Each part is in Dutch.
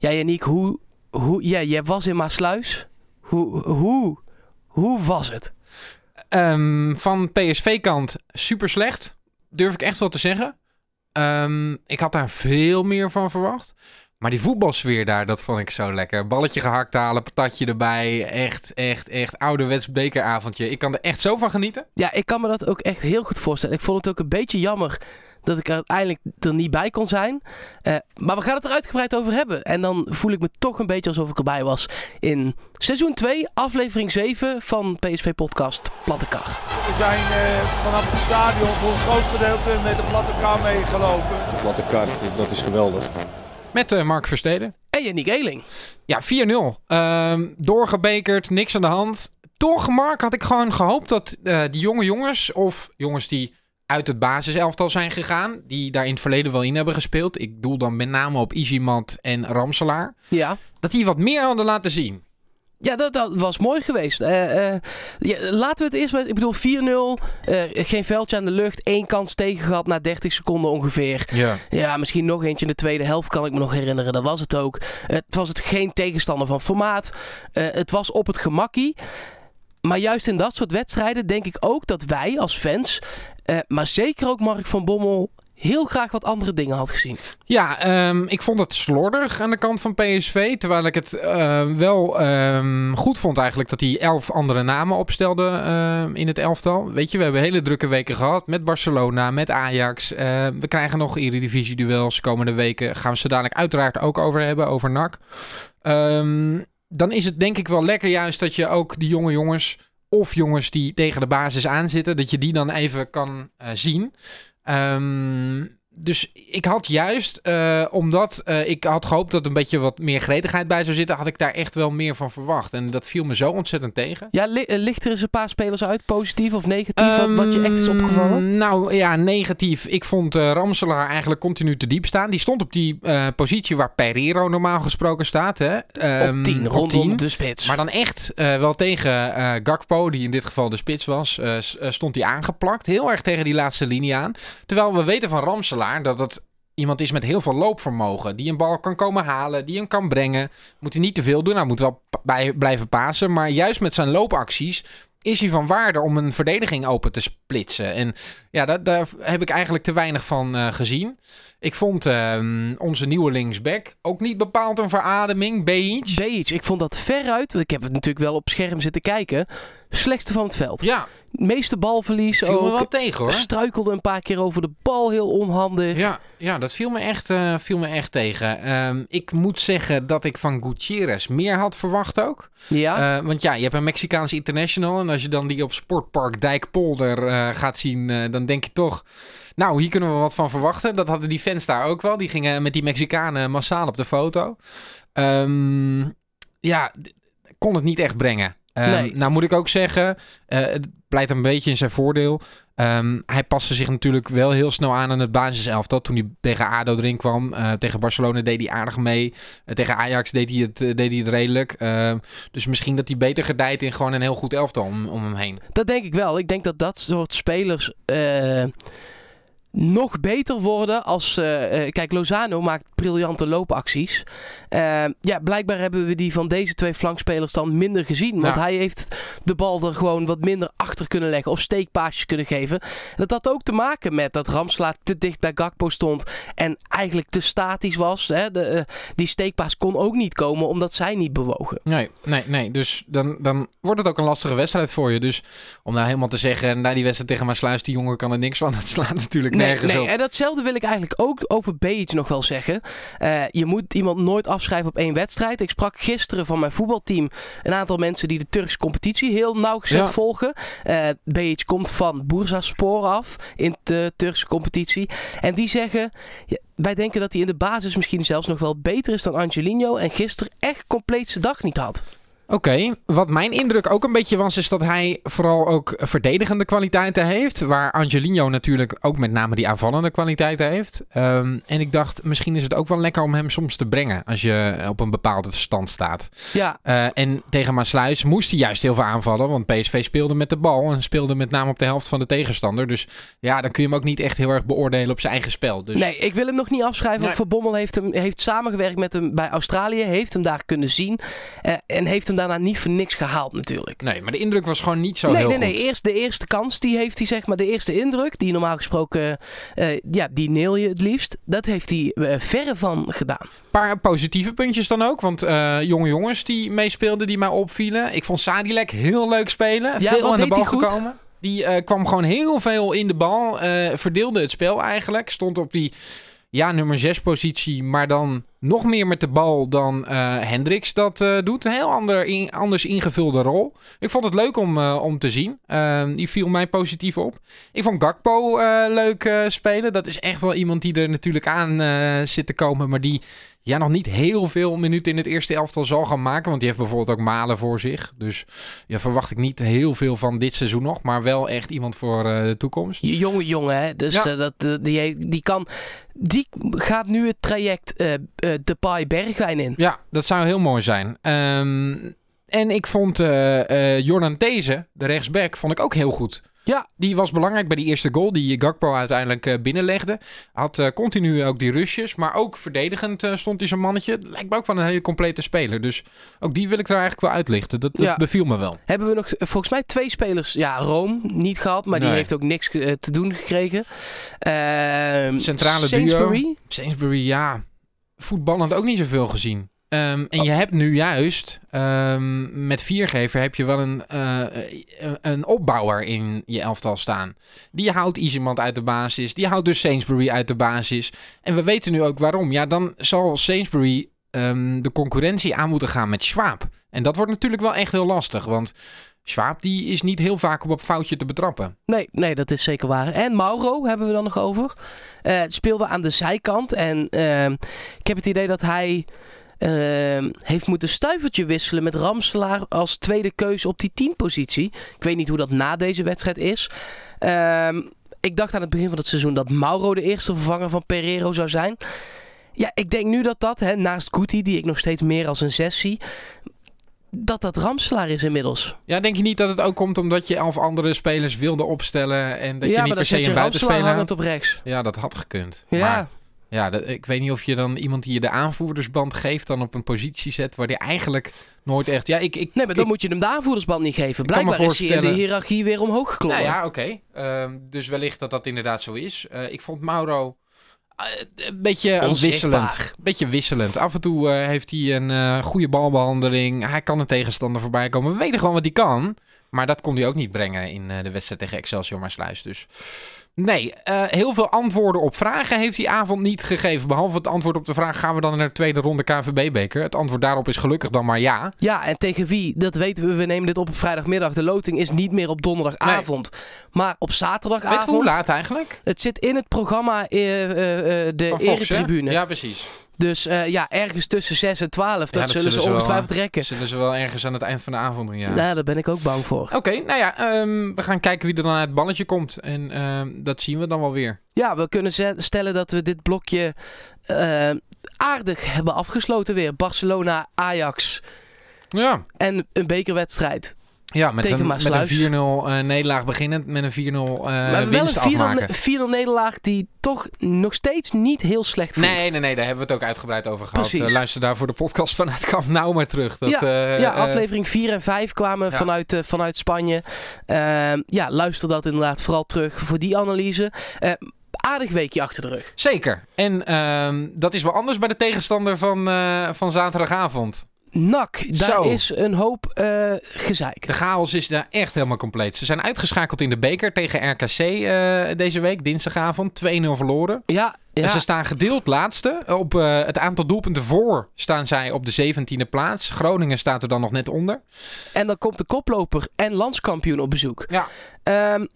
Ja, Janiek, hoe, hoe, ja, jij was in Maasluis. Hoe, hoe, hoe was het? Ehm, van PSV-kant super slecht, durf ik echt wel te zeggen. Ehm, ik had daar veel meer van verwacht. Maar die voetbalsfeer daar, dat vond ik zo lekker. Balletje gehakt halen, patatje erbij. Echt, echt, echt ouderwets bekeravondje. Ik kan er echt zo van genieten. Ja, ik kan me dat ook echt heel goed voorstellen. Ik vond het ook een beetje jammer dat ik er uiteindelijk er niet bij kon zijn. Uh, maar we gaan het er uitgebreid over hebben. En dan voel ik me toch een beetje alsof ik erbij was in seizoen 2, aflevering 7 van PSV Podcast Platte Kar. We zijn uh, vanaf het stadion voor een groot gedeelte met de Platte Kar meegelopen. De Platte Kar, dat is geweldig. Met uh, Mark Versteden. En Yannick Eeling. Ja, 4-0. Uh, doorgebekerd, niks aan de hand. Toch, Mark, had ik gewoon gehoopt dat uh, die jonge jongens... of jongens die uit het basiselftal zijn gegaan... die daar in het verleden wel in hebben gespeeld... ik doel dan met name op Izimat en Ramselaar... Ja. dat die wat meer hadden laten zien. Ja, dat, dat, was mooi geweest. Uh, uh, ja, laten we het eerst met, ik bedoel 4-0, uh, geen veldje aan de lucht, één kans tegen gehad na 30 seconden ongeveer. Ja. ja, misschien nog eentje in de tweede helft kan ik me nog herinneren, dat was het ook. het was het geen tegenstander van formaat, het was op het gemakkie. Maar juist in dat soort wedstrijden denk ik ook dat wij als fans, maar zeker ook Mark van Bommel, heel graag wat andere dingen had gezien. Ja, um, ik vond het slordig aan de kant van PSV. Terwijl ik het uh, wel um, goed vond eigenlijk dat hij elf andere namen opstelde in het elftal. Weet je, we hebben hele drukke weken gehad met Barcelona, met Ajax. We krijgen nog Eredivisie-duels komende weken. Gaan we ze dadelijk uiteraard ook over hebben, over NAC. Um, dan is het denk ik wel lekker juist dat je ook die jonge jongens... of jongens die tegen de basis aanzitten... dat je die dan even kan zien... Um, dus ik had juist, uh, omdat uh, ik had gehoopt dat er een beetje wat meer gretigheid bij zou zitten, had ik daar echt wel meer van verwacht. En dat viel me zo ontzettend tegen. Ja, li ligt er eens een paar spelers uit, positief of negatief, um, wat je echt is opgevallen? Nou ja, negatief. Ik vond uh, Ramselaar eigenlijk continu te diep staan. Die stond op die positie waar Pereiro normaal gesproken staat. Hè? Um, op 10, rondom de spits. Maar dan echt wel tegen Gakpo, die in dit geval de spits was, stond hij aangeplakt. Heel erg tegen die laatste linie aan. Terwijl we weten van Ramselaar dat het iemand is met heel veel loopvermogen. Die een bal kan komen halen, die hem kan brengen. Moet hij niet te veel doen. Nou, moet wel bij, blijven pasen. Maar juist met zijn loopacties is hij van waarde om een verdediging open te splitsen. En ja, dat, daar heb ik eigenlijk te weinig van uh, gezien. Ik vond uh, onze nieuwe linksback ook niet bepaald een verademing. Beach. Beach, ik vond dat veruit. Ik heb het natuurlijk wel op scherm zitten kijken. Slechtste van het veld. Ja. Meeste balverlies viel ook. me wel tegen hoor. Struikelde een paar keer over de bal, heel onhandig. Ja, ja dat viel me echt, uh, viel me echt tegen. Um, ik moet zeggen dat ik van Gutierrez meer had verwacht ook. Ja. Uh, want ja, je hebt een Mexicaans international. En als je dan die op Sportpark Dijkpolder uh, gaat zien, dan denk je toch... Nou, hier kunnen we wat van verwachten. Dat hadden die fans daar ook wel. Die gingen met die Mexicanen massaal op de foto. Um, ja, kon het niet echt brengen. Um, Nee. Nou moet ik ook zeggen, uh, het pleit een beetje in zijn voordeel. Um, hij paste zich natuurlijk wel heel snel aan aan het basiselftal. Toen hij tegen ADO erin kwam. Uh, tegen Barcelona deed hij aardig mee. Uh, tegen Ajax deed hij het, deed hij het redelijk. dus misschien dat hij beter gedijt in gewoon een heel goed elftal om, om hem heen. Dat denk ik wel. Ik denk dat dat soort spelers eh, nog beter worden als... uh, uh, kijk, Lozano maakt briljante loopacties. Uh, ja, blijkbaar hebben we die van deze twee flankspelers dan minder gezien. Want Ja. hij heeft de bal er gewoon wat minder achter kunnen leggen. Of steekpaasjes kunnen geven. Dat had ook te maken met dat Ramslaat te dicht bij Gakpo stond. En eigenlijk te statisch was. Hè. De, eh, die steekpaas kon ook niet komen omdat zij niet bewogen. Nee, nee, nee. Dus dan, dan wordt het ook een lastige wedstrijd voor je. Dus om nou helemaal te zeggen, na die wedstrijd tegen Maasluis, die jongen kan er niks van. Dat slaat natuurlijk nergens nee. En datzelfde wil ik eigenlijk ook over Beach nog wel zeggen. Eh, je moet iemand nooit afschrijven op één wedstrijd. Ik sprak gisteren van mijn voetbalteam een aantal mensen die de Turkse competitie heel nauwgezet Ja. volgen. Eh Beach komt van Bursaspor af in de Turkse competitie. En die zeggen, ja, wij denken dat hij in de basis misschien zelfs nog wel beter is dan Angelino. En gisteren echt compleet zijn dag niet had. Oké, wat mijn indruk ook een beetje was, is dat hij vooral ook verdedigende kwaliteiten heeft. Waar Angelino natuurlijk ook met name die aanvallende kwaliteiten heeft. Ehm, en ik dacht, misschien is het ook wel lekker om hem soms te brengen als je op een bepaalde stand staat. Ja, Uh, en tegen Maasluis moest hij juist heel veel aanvallen. Want PSV speelde met de bal en speelde met name op de helft van de tegenstander. Dus ja, dan kun je hem ook niet echt heel erg beoordelen op zijn eigen spel. Dus nee, ik wil hem nog niet afschrijven. Want Nee. Van Bommel heeft, hem, heeft samengewerkt met hem bij Australië. Heeft hem daar kunnen zien. eh, en heeft hem daarna niet voor niks gehaald natuurlijk. nee, maar de indruk was gewoon niet zo nee, heel nee, goed. nee. Eerst de eerste kans, die heeft hij zeg maar. De eerste indruk, die normaal gesproken, eh, ja, die neel je het liefst. Dat heeft hij eh, verre van gedaan. Een paar positieve puntjes dan ook. Want eh, jonge jongens die meespeelden, die mij opvielen. Ik vond Sadilek heel leuk spelen. Ja, veel aan de bal gekomen. Die kwam gewoon heel veel in de bal. verdeelde het spel eigenlijk. Stond op die ja, nummer 6 positie. Maar dan nog meer met de bal dan eh Hendricks dat eh, doet. Een heel ander anders ingevulde rol. Ik vond het leuk om, eh, om te zien. Ehm, die viel mij positief op. Ik vond Gakpo leuk spelen. Dat is echt wel iemand die er natuurlijk aan zit te komen. Maar die ja, nog niet heel veel minuten in het eerste elftal zal gaan maken. Want die heeft bijvoorbeeld ook Malen voor zich. Dus ja, verwacht ik niet heel veel van dit seizoen nog. Maar wel echt iemand voor eh, de toekomst. Jonge jongen, hè. Dus Ja. eh, dat, eh, die, die kan... Die gaat nu het traject eh, Depay-Bergwijn in. Ja, dat zou heel mooi zijn. Ehm, en ik vond eh Jordan These, de rechtsback, vond ik ook heel goed. Ja. Die was belangrijk bij die eerste goal die Gakpo uiteindelijk eh, binnenlegde. Had continu ook die rushes, maar ook verdedigend stond hij zo'n mannetje. Lijkt me ook van een hele complete speler. Dus ook die wil ik er eigenlijk wel uitlichten. Dat, dat Ja. beviel me wel. Hebben we nog volgens mij twee spelers. Ja, Rome niet gehad, maar die heeft ook niks te doen gekregen. Ehm, Centrale Sainsbury. duo. Sainsbury, ja, voetballend ook niet zoveel gezien. Ehm, en je hebt nu juist ehm, met viergever heb je wel een, eh, een- een opbouwer in je elftal staan. Die houdt iemand uit de basis. Die houdt dus Sainsbury uit de basis. En we weten nu ook waarom. Ja, dan zal Sainsbury ehm, de concurrentie aan moeten gaan met Schwab. En dat wordt natuurlijk wel echt heel lastig. Want Schwab die is niet heel vaak op een foutje te betrappen. Nee, nee, dat is zeker waar. En Mauro hebben we dan nog over. Eh, speelde aan de zijkant. En ik heb het idee dat hij ehm, heeft moeten stuivertje wisselen met Ramselaar als tweede keuze op die teampositie. Ik weet niet hoe dat na deze wedstrijd is. Ehm, ik dacht aan het begin van het seizoen dat Mauro de eerste vervanger van Pereiro zou zijn. Ja, ik denk nu dat dat, hè, naast Guti, die ik nog steeds meer als een zes zie, dat dat Ramselaar is inmiddels. Ja, denk je niet dat het ook komt omdat je elf andere spelers wilde opstellen en dat ja, je niet per se een buitenspeler had? hangend op rechts. Ja, dat had gekund. Ja. Maar ja, dat- ik weet niet of je dan iemand die je de aanvoerdersband geeft dan op een positie zet waar die eigenlijk nooit echt... Ja, ik... ik Nee, maar dan ik- moet je hem de aanvoerdersband niet geven. Blijkbaar is hij in de hiërarchie weer omhoog geklommen. Nou ja, oké. Ehm, dus wellicht dat dat inderdaad zo is. Eh, ik vond Mauro eh, een beetje Onzichtbaar. wisselend. beetje wisselend. Af en toe eh, heeft hij een goede balbehandeling. Hij kan een tegenstander voorbij komen. We weten gewoon wat hij kan. Maar dat kon hij ook niet brengen in de wedstrijd tegen Excelsior Maasluis. Dus nee, eh, heel veel antwoorden op vragen heeft die avond niet gegeven. Behalve het antwoord op de vraag, gaan we dan naar de tweede ronde KNVB-beker? Het antwoord daarop is gelukkig dan maar ja. Ja, en tegen wie? Dat weten we. We nemen dit op op vrijdagmiddag. De loting is niet meer op donderdagavond, maar op Weet je hoe zaterdagavond. laat eigenlijk? Het zit in het programma eh, eh, de eretribune. Ja, precies. Dus eh, ja, ergens tussen 6 en 12. Dat, Ja, dat zullen zullen ze ze wel, ongetwijfeld rekken. Zullen ze wel ergens aan het eind van de avond doen, ja. Nou, daar ben ik ook bang voor. Oké, nou ja, ehm, we gaan kijken wie er dan uit het balletje komt. En ehm, dat zien we dan wel weer. Ja, we kunnen stellen dat we dit blokje eh, aardig hebben afgesloten weer. Barcelona, Ajax Ja, en een bekerwedstrijd. Ja met, Tegen een, met een 4-0 eh, nederlaag beginnend. Met een 4-0 we eh winst een 4-0 afmaken. 4-0 nederlaag die toch nog steeds niet heel slecht voelt. Nee, nee, nee, daar hebben we het ook uitgebreid over gehad. Eh, luister daarvoor de podcast vanuit Kamp Nou maar terug. Dat, Ja, ja, aflevering 4 en 5 kwamen ja. vanuit, vanuit Spanje. Ehm, ja, luister dat inderdaad vooral terug voor die analyse. Aardig weekje achter de rug. Zeker. En ehm, dat is wel anders bij de tegenstander van, eh, van zaterdagavond. NAC, daar Zo. is een hoop eh gezeik. De chaos is daar echt helemaal compleet. Ze zijn uitgeschakeld in de beker tegen RKC eh, deze week, dinsdagavond. 2-0 verloren. Ja, ja. En ze staan gedeeld laatste. Op eh, het aantal doelpunten voor staan zij op de 17e plaats. Groningen staat er dan nog net onder. en dan komt de koploper en landskampioen op bezoek. Ja. Ehm,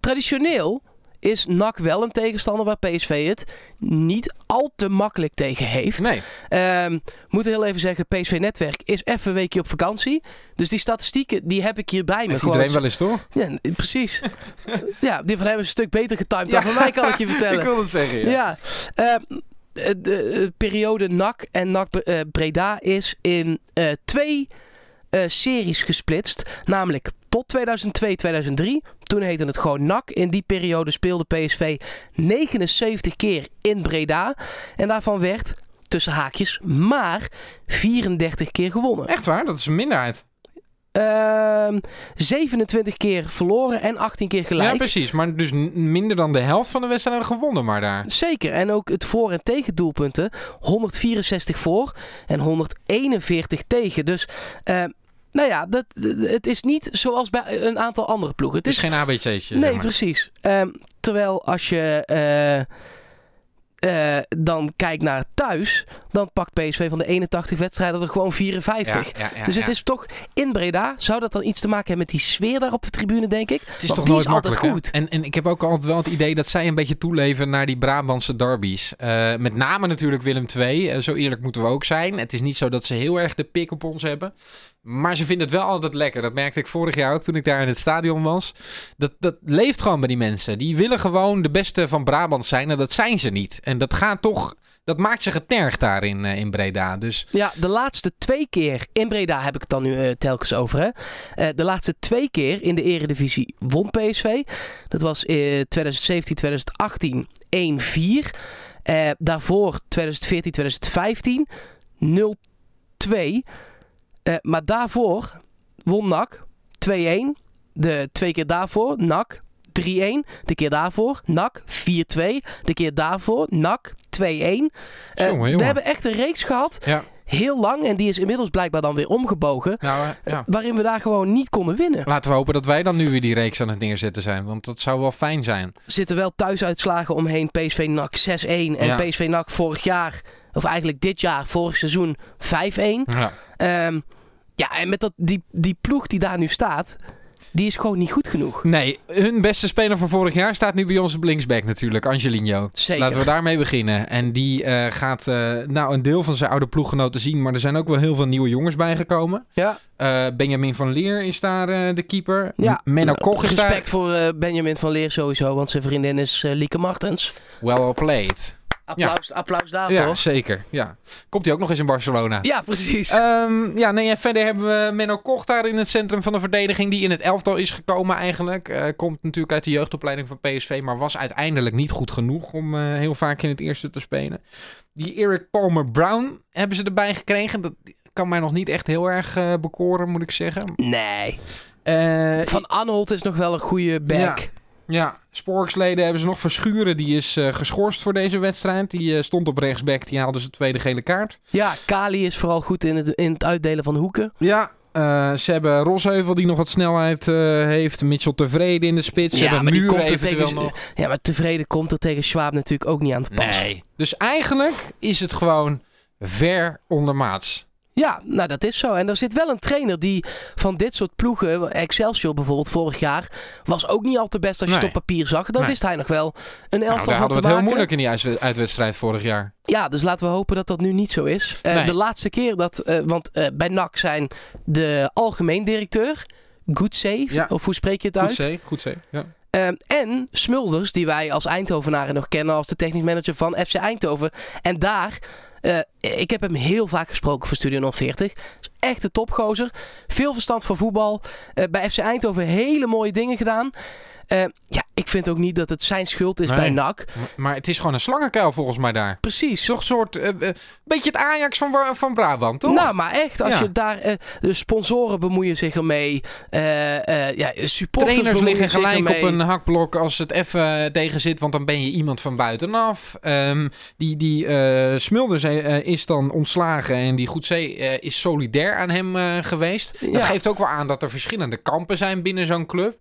traditioneel is NAC wel een tegenstander waar PSV het niet al te makkelijk tegen heeft. Nee. Ehm, moet heel even zeggen, PSV Netwerk is even een weekje op vakantie. Dus die statistieken, die heb ik hier bij me. Gewoon iedereen wel eens, toch? Ja, precies. ja, die van hem is een stuk beter getimed dan van mij, kan ik je vertellen. Ik wil het zeggen, Ja, ehm, de, de periode NAC en NAC Bre- eh, Breda is in eh, twee eh, series gesplitst. Namelijk tot 2002-2003. Toen heette het gewoon NAC. In die periode speelde PSV 79 keer in Breda. En daarvan werd, tussen haakjes, maar 34 keer gewonnen. Echt waar? Dat is een minderheid. Ehm 27 keer verloren en 18 keer gelijk. Ja, precies. Maar dus minder dan de helft van de wedstrijden gewonnen maar daar. Zeker. En ook het voor- en tegendoelpunten. 164 voor en 141 tegen. Dus, eh, nou ja, dat, het is niet zoals bij een aantal andere ploegen. Het Het is is, geen ABC'tje. nee, zeg maar. precies. Ehm, terwijl als je eh, eh, dan kijkt naar thuis, dan pakt PSV van de 81 wedstrijden er gewoon 54. Ja, ja, ja, dus het is toch in Breda. Zou dat dan iets te maken hebben met die sfeer daar op de tribune, denk ik? Het is Want toch die nooit is altijd goed. En, en ik heb ook altijd wel het idee dat zij een beetje toeleven naar die Brabantse derbies. Eh, met name natuurlijk Willem II. Zo eerlijk moeten we ook zijn. Het is niet zo dat ze heel erg de pik op ons hebben. Maar ze vinden het wel altijd lekker. Dat merkte ik vorig jaar ook toen ik daar in het stadion was. Dat, dat leeft gewoon bij die mensen. Die willen gewoon de beste van Brabant zijn. En dat zijn ze niet. En dat gaat toch... Dat maakt ze getergd daar in, eh, in Breda. Dus Ja, de laatste twee keer in Breda heb ik het dan nu eh, telkens over. Hè? Eh, de laatste twee keer in de Eredivisie won PSV. Dat was in 2017, 2018 1-4. Eh, daarvoor 2014, 2015 0-2. Eh, maar daarvoor won NAC 2-1. De twee keer daarvoor NAC 3-1. De keer daarvoor NAC 4-2. De keer daarvoor NAC 2-1. Eh, we hebben echt een reeks gehad ja, heel lang. En die is inmiddels blijkbaar dan weer omgebogen. nou, eh, ja. Waarin we daar gewoon niet konden winnen. Laten we hopen dat wij dan nu weer die reeks aan het neerzetten zijn. Want dat zou wel fijn zijn. Er zitten wel thuisuitslagen omheen. PSV NAC 6-1. En Ja. PSV NAC vorig jaar, of eigenlijk dit jaar, vorig seizoen 5-1. Ja. Ehm, ja, en met dat, die, die ploeg die daar nu staat, die is gewoon niet goed genoeg. Nee, hun beste speler van vorig jaar staat nu bij ons op linksback natuurlijk, Angelino. Zeker. Laten we daarmee beginnen. En die eh, gaat eh, nou een deel van zijn oude ploeggenoten zien, maar er zijn ook wel heel veel nieuwe jongens bijgekomen. Ja, Eh, Benjamin van Leer is daar de keeper. ja. M- Menno Koch is Respect voor Benjamin van Leer sowieso, want zijn vriendin is Lieke Martens. well played. Applaus, applaus daarvoor. Ja, zeker. Ja. Komt hij ook nog eens in Barcelona? Ja, precies. Ehm, ja, nee, en verder hebben we Menno Koch daar in het centrum van de verdediging, die in het elftal is gekomen eigenlijk. Eh, komt natuurlijk uit de jeugdopleiding van PSV, maar was uiteindelijk niet goed genoeg om eh, heel vaak in het eerste te spelen. Die Eric Palmer Brown hebben ze erbij gekregen. Dat kan mij nog niet echt heel erg eh, bekoren, moet ik zeggen. nee. Van Anholt is nog wel een goede back. ja, Sporksleden hebben ze nog Verschuren. Die is eh, geschorst voor deze wedstrijd. Die eh, stond op rechtsback. Die haalde zijn tweede gele kaart. Ja, Kali is vooral goed in het, in het uitdelen van hoeken. Ja, eh, ze hebben Rosheuvel die nog wat snelheid heeft. Mitchell tevreden in de spits. Ze Ja, hebben er eventueel tegen- nog. Ja, maar tevreden komt er tegen Schwab natuurlijk ook niet aan te pas. Nee. Dus eigenlijk is het gewoon ver ondermaats. Ja, nou dat is zo. En er zit wel een trainer die van dit soort ploegen, Excelsior bijvoorbeeld vorig jaar, was ook niet al te best als je Nee. het op papier zag. Dan Nee. wist hij nog wel een Nou, elftal daar van hadden te we het maken. heel moeilijk in die uitwe- uitwedstrijd vorig jaar. Ja, dus laten we hopen dat dat nu niet zo is. Eh, Nee. De laatste keer dat, eh, want eh, bij NAC zijn de algemeen directeur, Ja. of hoe spreek je het uit? zee, goed zee. Ja. Ehm, en Smulders, die wij als Eindhovenaren nog kennen als de technisch manager van FC Eindhoven. En daar, eh, ik heb hem heel vaak gesproken voor Studio 040. Is echt een topgozer. Veel verstand van voetbal. Eh, bij FC Eindhoven hele mooie dingen gedaan. Eh, ja, ik vind ook niet dat het zijn schuld is Nee. bij NAC. Maar, het is gewoon een slangenkuil volgens mij daar. Precies. Toch een soort, eh, eh, beetje het Ajax van, van Brabant, toch? Nou, maar echt, als Ja. je daar... de sponsoren bemoeien zich ermee. ja, supporters Trainers liggen gelijk op een hakblok als het even tegen zit, want dan ben je iemand van buitenaf. Ehm, die die Smulders is dan ontslagen en die Goedzee is solidair aan hem geweest. Dat Ja. geeft ook wel aan dat er verschillende kampen zijn binnen zo'n club.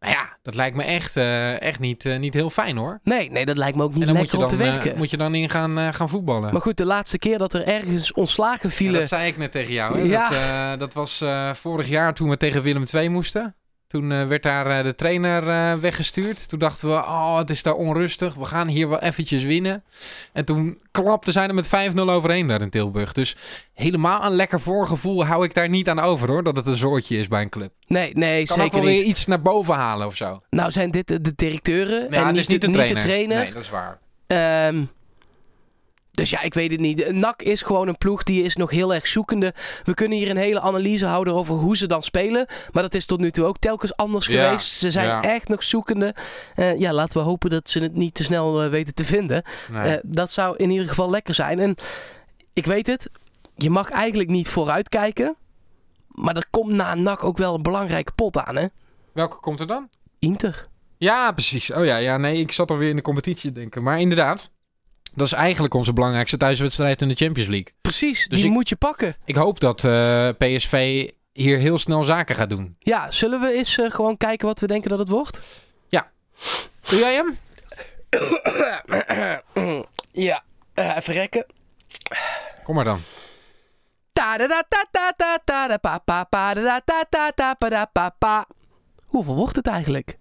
Nou ja, dat lijkt me echt, eh, echt niet, eh, niet heel fijn hoor. Nee, nee, dat lijkt me ook niet lekker om dan, te eh, werken. moet je dan in gaan, gaan voetballen. Maar goed, de laatste keer dat er ergens ontslagen Ja, vielen... dat zei ik net tegen jou. Hè? Ja. Dat, dat was vorig jaar toen we tegen Willem II moesten. Toen eh, werd daar eh, de trainer eh, weggestuurd. Toen dachten we, oh, het is daar onrustig. We gaan hier wel eventjes winnen. En toen klapte zij er met 5-0 overheen daar in Tilburg. Dus helemaal een lekker voorgevoel hou ik daar niet aan over hoor. Dat het een zoortje is bij een club. Nee, nee, Kan ook zeker wel niet. weer iets naar boven halen of zo. Nou zijn dit de, directeuren Ja, en niet, is niet de niet de trainer. Nee, dat is waar. Ehm, dus ja, ik weet het niet. NAC is gewoon een ploeg die is nog heel erg zoekende. We kunnen hier een hele analyse houden over hoe ze dan spelen. Maar dat is tot nu toe ook telkens anders Ja, geweest. Ze zijn ja. echt nog zoekende. Eh, ja, laten we hopen dat ze het niet te snel eh, weten te vinden. Nee. Eh, dat zou in ieder geval lekker zijn. En ik weet het, je mag eigenlijk niet vooruitkijken. Maar er komt na NAC ook wel een belangrijke pot aan, hè? Welke komt er dan? Inter. Ja, precies. Oh ja, ja, nee, ik zat alweer in de competitie te denken. Maar inderdaad, dat is eigenlijk onze belangrijkste thuiswedstrijd in de Champions League. Precies, Dus die ik- moet je pakken. Ik hoop dat eh, PSV hier heel snel zaken gaat doen. Ja, zullen we eens eh, gewoon kijken wat we denken dat het wordt? Doe jij hem? ja, eh, even rekken. Kom maar dan. Hoeveel wordt het eigenlijk?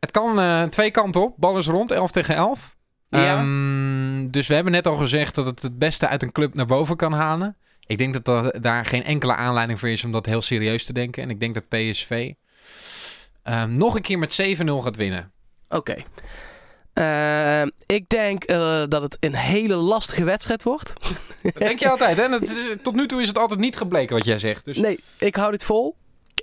Het kan twee kanten op. Bal is rond, 11 tegen 11. Ja. Ehm, dus we hebben net al gezegd dat het het beste uit een club naar boven kan halen. Ik denk dat er daar geen enkele aanleiding voor is om dat heel serieus te denken. En ik denk dat PSV ehm, nog een keer met 7-0 gaat winnen. Oké. Eh, ik denk eh, dat het een hele lastige wedstrijd wordt. Dat denk je altijd, hè? Dat tot nu toe is het altijd niet gebleken wat jij zegt. Dus Nee, ik hou dit vol.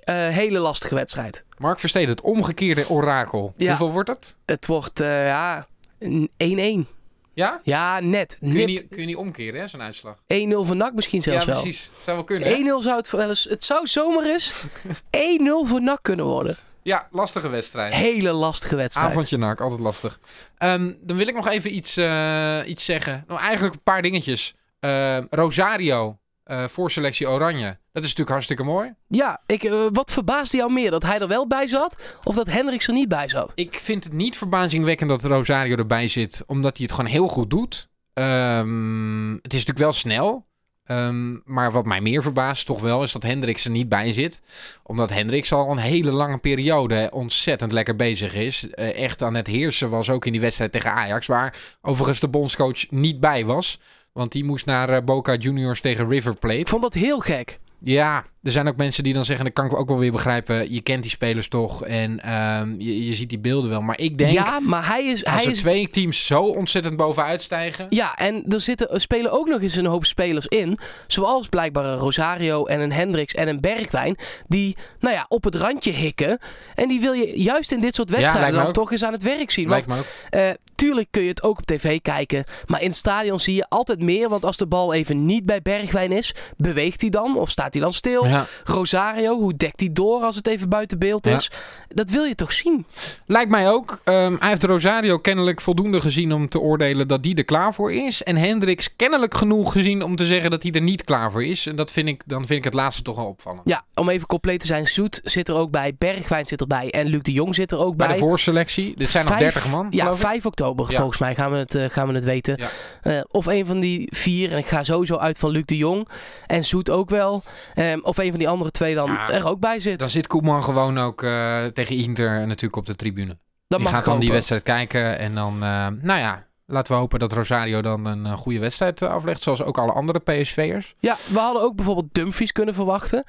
Eh, hele lastige wedstrijd. Mark Versteden, het omgekeerde orakel. Ja. Hoeveel wordt het? Het wordt, eh, ja, een 1-1. Ja? Ja, net. Kun je, Net niet, kun je niet omkeren, hè, zo'n uitslag? 1-0 voor NAC misschien zelfs ja, wel. precies. Zou wel kunnen. hè? 1-0 zou het wel eens... Het zou zomaar eens 1-0 voor NAC kunnen worden. Ja, lastige wedstrijd. Hele lastige wedstrijd. Avondje nak, altijd lastig. Ehm, dan wil ik nog even iets, eh, iets zeggen. Nou, eigenlijk een paar dingetjes. Ehm, Rosario, eh voorselectie Oranje. Dat is natuurlijk hartstikke mooi. Ja, ik, eh, wat verbaasde jou meer? Dat hij er wel bij zat of dat Hendricks er niet bij zat? Ik vind het niet verbazingwekkend dat Rosario erbij zit, omdat hij het gewoon heel goed doet. Ehm, het is natuurlijk wel snel. Ehm, maar wat mij meer verbaast toch wel is dat Hendricks er niet bij zit. Omdat Hendricks al een hele lange periode ontzettend lekker bezig is. Eh, echt aan het heersen was ook in die wedstrijd tegen Ajax. Waar overigens de bondscoach niet bij was. Want die moest naar eh, Boca Juniors tegen River Plate. Ik vond dat heel gek. Ja, er zijn ook mensen die dan zeggen, dat kan ik ook wel weer begrijpen. Je kent die spelers toch en ehm, je, je ziet die beelden wel. Maar ik denk, Ja, maar hij is... als Hij er is twee teams zo ontzettend bovenuit stijgen... ja, en er zitten, spelen ook nog eens een hoop spelers in. Zoals blijkbaar een Rosario en een Hendricks en een Bergwijn. Die, nou ja, op het randje hikken. En die wil je juist in dit soort wedstrijden dan toch eens aan het werk zien. Want Lijkt me ook. Eh, tuurlijk kun je het ook op tv kijken. Maar in het stadion zie je altijd meer. Want als de bal even niet bij Bergwijn is, beweegt hij dan? Of staat hij dan stil? Ja. Rosario, hoe dekt hij door als het even buiten beeld Ja. is? Dat wil je toch zien? Lijkt mij ook. Ehm, hij heeft Rosario kennelijk voldoende gezien om te oordelen dat die er klaar voor is. En Hendricks kennelijk genoeg gezien om te zeggen dat hij er niet klaar voor is. En dat vind ik, dan vind ik het laatste toch wel opvallen. Ja, om even compleet te zijn. Zoet zit er ook bij. Bergwijn zit erbij. En Luc de Jong zit er ook bij. Bij de voorselectie. Dit zijn nog Vijf- 30 man, Ja, geloof ik. 5 oktober Ja. volgens mij gaan we het, eh, gaan we het weten. Eh, of een van die vier. En ik ga sowieso uit van Luc de Jong. En Zoet ook wel. Ehm, of een van die andere twee dan Ja, er ook bij zit. Dan zit Koeman gewoon ook eh, tegen Inter natuurlijk op de tribune. Dat die mag gaat dan die wedstrijd kijken. En dan, eh, nou ja, laten we hopen dat Rosario dan een eh, goede wedstrijd aflegt. Zoals ook alle andere PSV'ers. Ja, we hadden ook bijvoorbeeld Dumfries kunnen verwachten.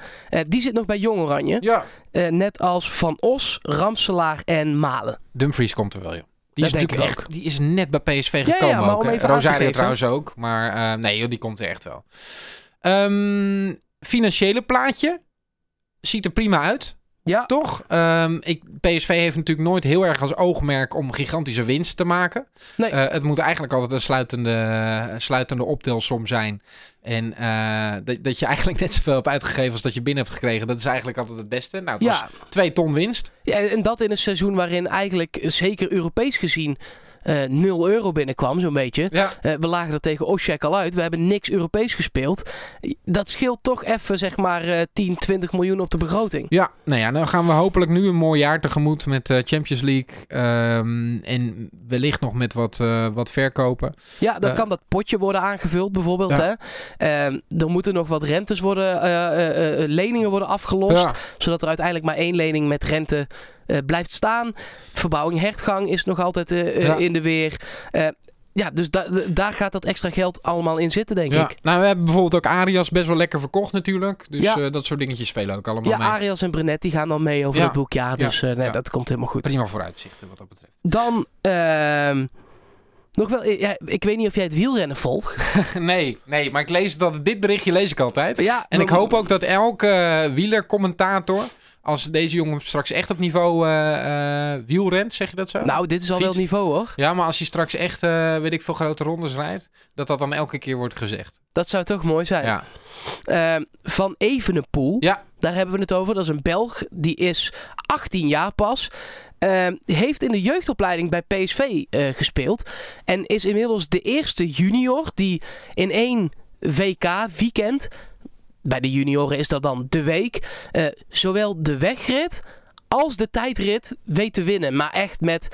Die zit nog bij Jong Oranje. Ja. Net als Van Os, Ramselaar en Malen. Dumfries komt er wel, joh. Die is Dat natuurlijk echt, die is net bij PSV ja, gekomen ook. Rosario trouwens ook. Maar nee, joh, die komt er echt wel. Ehm, financiële plaatje. Ziet er prima uit. Ja, Toch? Ehm, ik, PSV heeft natuurlijk nooit heel erg als oogmerk om gigantische winst te maken. Nee. Eh, het moet eigenlijk altijd een sluitende, sluitende optelsom zijn. En eh, dat, dat je eigenlijk net zoveel hebt uitgegeven als dat je binnen hebt gekregen. Dat is eigenlijk altijd het beste. Nou, het was ja. twee ton winst. ja, en dat in een seizoen waarin eigenlijk, zeker Europees gezien, eh 0 euro binnenkwam, zo'n beetje. Ja. Eh, we lagen er tegen Osijek al uit. We hebben niks Europees gespeeld. Dat scheelt toch even, zeg maar, eh 10, 20 miljoen op de begroting. Ja, nou ja, dan gaan we hopelijk nu een mooi jaar tegemoet met eh, Champions League. ehm, en wellicht nog met wat, eh, wat verkopen. Ja, dan Eh, kan dat potje worden aangevuld, bijvoorbeeld. Ja. Hè? Ehm, er moeten nog wat rentes worden, eh, eh, eh, leningen worden afgelost. Ja. Zodat er uiteindelijk maar één lening met rente eh, blijft staan. Verbouwing hertgang is nog altijd eh, eh, Ja. in de weer. Eh, ja, dus da- da- daar gaat dat extra geld allemaal in zitten, denk Ja. ik. Nou, we hebben bijvoorbeeld ook Arias best wel lekker verkocht natuurlijk. Dus Ja. eh, dat soort dingetjes spelen ook allemaal Ja, mee. Arias en Brenet die gaan dan mee over Ja. het boekjaar. Dus eh, nee, Ja. dat komt helemaal goed. Prima vooruitzichten wat dat betreft. Dan ehm, nog wel, ja, ik weet niet of jij het wielrennen volgt. nee, nee, maar ik lees dat dit berichtje lees ik altijd. Ja, En ik hoop ook dat elke eh, wielercommentator, als deze jongen straks echt op niveau eh, eh, wielrent, zeg je dat zo? Nou, dit is al wel het niveau hoor. Ja, maar als hij straks echt, eh, weet ik veel, grote rondes rijdt, dat dat dan elke keer wordt gezegd. Dat zou toch mooi zijn. Ja. Ehm, van Evenepoel, Ja. daar hebben we het over. Dat is een Belg, die is 18 jaar pas. Ehm, heeft in de jeugdopleiding bij PSV gespeeld. En is inmiddels de eerste junior die in één WK-weekend... Bij de junioren is dat dan de week. eh, zowel de wegrit als de tijdrit weet te winnen. Maar echt met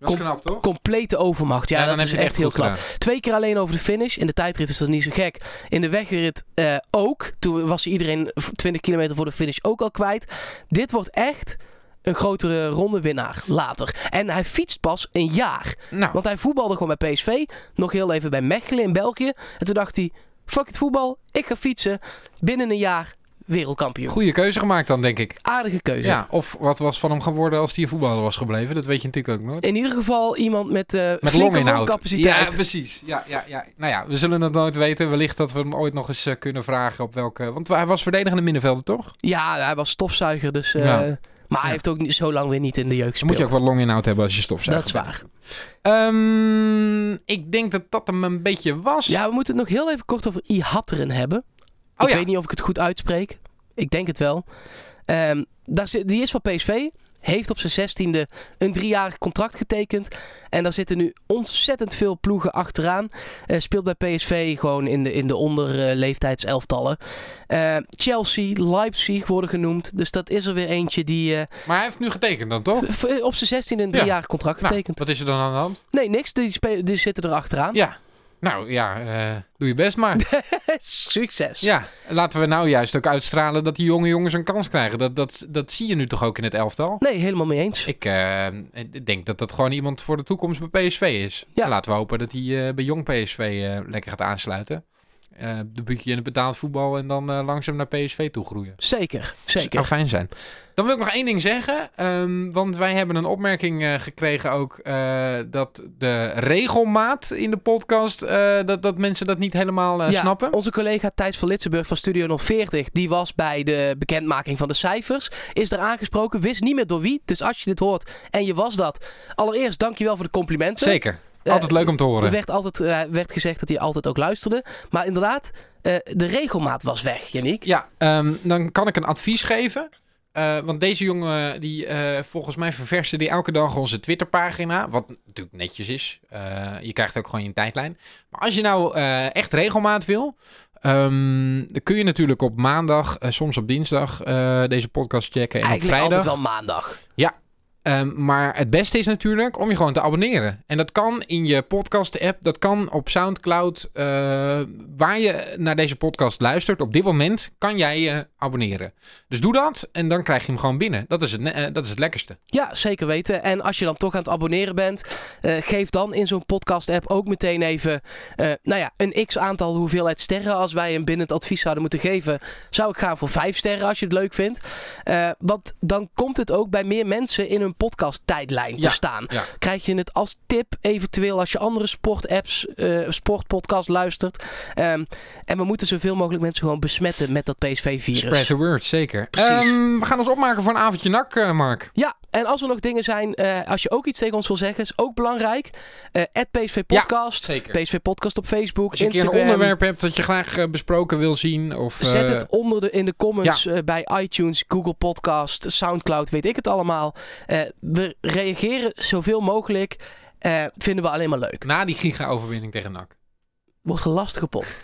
knap, toch? complete overmacht. Ja, dat is echt heel knap. gedaan. Twee keer alleen over de finish. In de tijdrit is dat niet zo gek. In de wegrit eh, ook. Toen was iedereen v- 20 kilometer voor de finish ook al kwijt. Dit wordt echt een grotere rondewinnaar later. En hij fietst pas een jaar. Nou, Want hij voetbalde gewoon bij PSV. Nog heel even bij Mechelen in België. En toen dacht hij, fuck het voetbal. Ik ga fietsen. Binnen een jaar wereldkampioen. goede keuze gemaakt dan, denk ik. Aardige keuze. Ja, of wat was van hem geworden als hij voetballer was gebleven? Dat weet je natuurlijk ook nooit. In ieder geval iemand met, eh Met longcapaciteit. Ja, precies. Ja, ja, ja. Nou ja, we zullen het nooit weten. Wellicht dat we hem ooit nog eens eh, kunnen vragen op welke... Want hij was verdedigende middenvelder, toch? Ja, hij was stofzuiger, dus... eh, Ja. Maar hij heeft ook niet, zo lang weer niet in de jeugd Dan moet gespeeld. je ook wat longinhoud hebben als je stofzuiger Dat is waar. Ehm, ik denk dat dat hem een beetje was. Ja, we moeten het nog heel even kort over Ihatteren hebben. Oh ik weet niet of ik het goed uitspreek. Ik denk het wel. Ehm, daar zit, die is van PSV. Heeft op zijn zestiende een driejarig contract getekend. En daar zitten nu ontzettend veel ploegen achteraan. Eh, speelt bij PSV gewoon in de, in de onderleeftijdselftallen. Eh Chelsea, Leipzig worden genoemd. Dus dat is er weer eentje die eh, Maar hij heeft nu getekend dan, toch? op zijn zestiende een Ja. driejarig contract Nou, getekend. wat is er dan aan de hand? Nee, niks. Die, die zitten er achteraan. Ja. Nou ja, eh, doe je best maar. Succes. ja, laten we nou juist ook uitstralen dat die jonge jongens een kans krijgen. Dat, dat, dat zie je nu toch ook in het elftal? Nee, helemaal mee eens. Ik eh, denk dat dat gewoon iemand voor de toekomst bij PSV is. Ja. En Laten we hopen dat hij eh, bij jong PSV lekker gaat aansluiten. Eh debuutje in het betaald voetbal en dan eh, langzaam naar PSV toe groeien. Zeker, Zou zeker. fijn zijn. Dan wil ik nog één ding zeggen. ehm, want wij hebben een opmerking eh, gekregen ook dat de regelmaat in de podcast, dat, dat mensen dat niet helemaal Ja, snappen. Onze collega Thijs van Litsenburg van Studio 040, die was bij de bekendmaking van de cijfers. Is er aangesproken, wist niet meer door wie. Dus als je dit hoort en je was dat, allereerst dankjewel voor de complimenten. Zeker. Eh, Altijd leuk om te Er horen. werd, altijd, eh, werd gezegd dat hij altijd ook luisterde. Maar inderdaad, eh, de regelmaat was weg, Yannick. Ja, ehm, dan kan ik een advies geven. Want deze jongen, die volgens mij ververste die elke dag onze Twitterpagina. Wat natuurlijk netjes is. Je krijgt ook gewoon je tijdlijn. Maar als je nou echt regelmaat wil. ehm, dan kun je natuurlijk op maandag, soms op dinsdag, deze podcast checken. En op Eigenlijk vrijdag. altijd wel maandag. Ehm, maar het beste is natuurlijk om je gewoon te abonneren. En dat kan in je podcast-app, dat kan op Soundcloud. eh, waar je naar deze podcast luistert, op dit moment kan jij je abonneren. Dus doe dat en dan krijg je hem gewoon binnen. Dat is het, eh, dat is het lekkerste. Ja, zeker weten. En als je dan toch aan het abonneren bent, eh, geef dan in zo'n podcast-app ook meteen even, nou ja, een x-aantal hoeveelheid sterren. Als wij een bindend advies zouden moeten geven, zou ik gaan voor vijf sterren als je het leuk vindt. Want dan komt het ook bij meer mensen in hun podcast-tijdlijn Ja, te staan. ja. Krijg je het als tip eventueel als je andere sportapps, eh sportpodcast luistert. Ehm, en we moeten zoveel mogelijk mensen gewoon besmetten met dat PSV-virus. Spread the word, zeker. Precies. Ehm, we gaan ons opmaken voor een avondje nak, eh, Mark. Ja, en als er nog dingen zijn, eh, als je ook iets tegen ons wil zeggen, is ook belangrijk. Eh PSV Podcast. PSV Podcast op Facebook, Als je een onderwerp hebt dat je graag eh, besproken wil zien. Of, Zet het onder de, in de comments bij iTunes, Google Podcast, Soundcloud, weet ik het allemaal. We reageren zoveel mogelijk. Vinden we alleen maar leuk. Na die giga-overwinning tegen NAC. Wordt een lastige pot.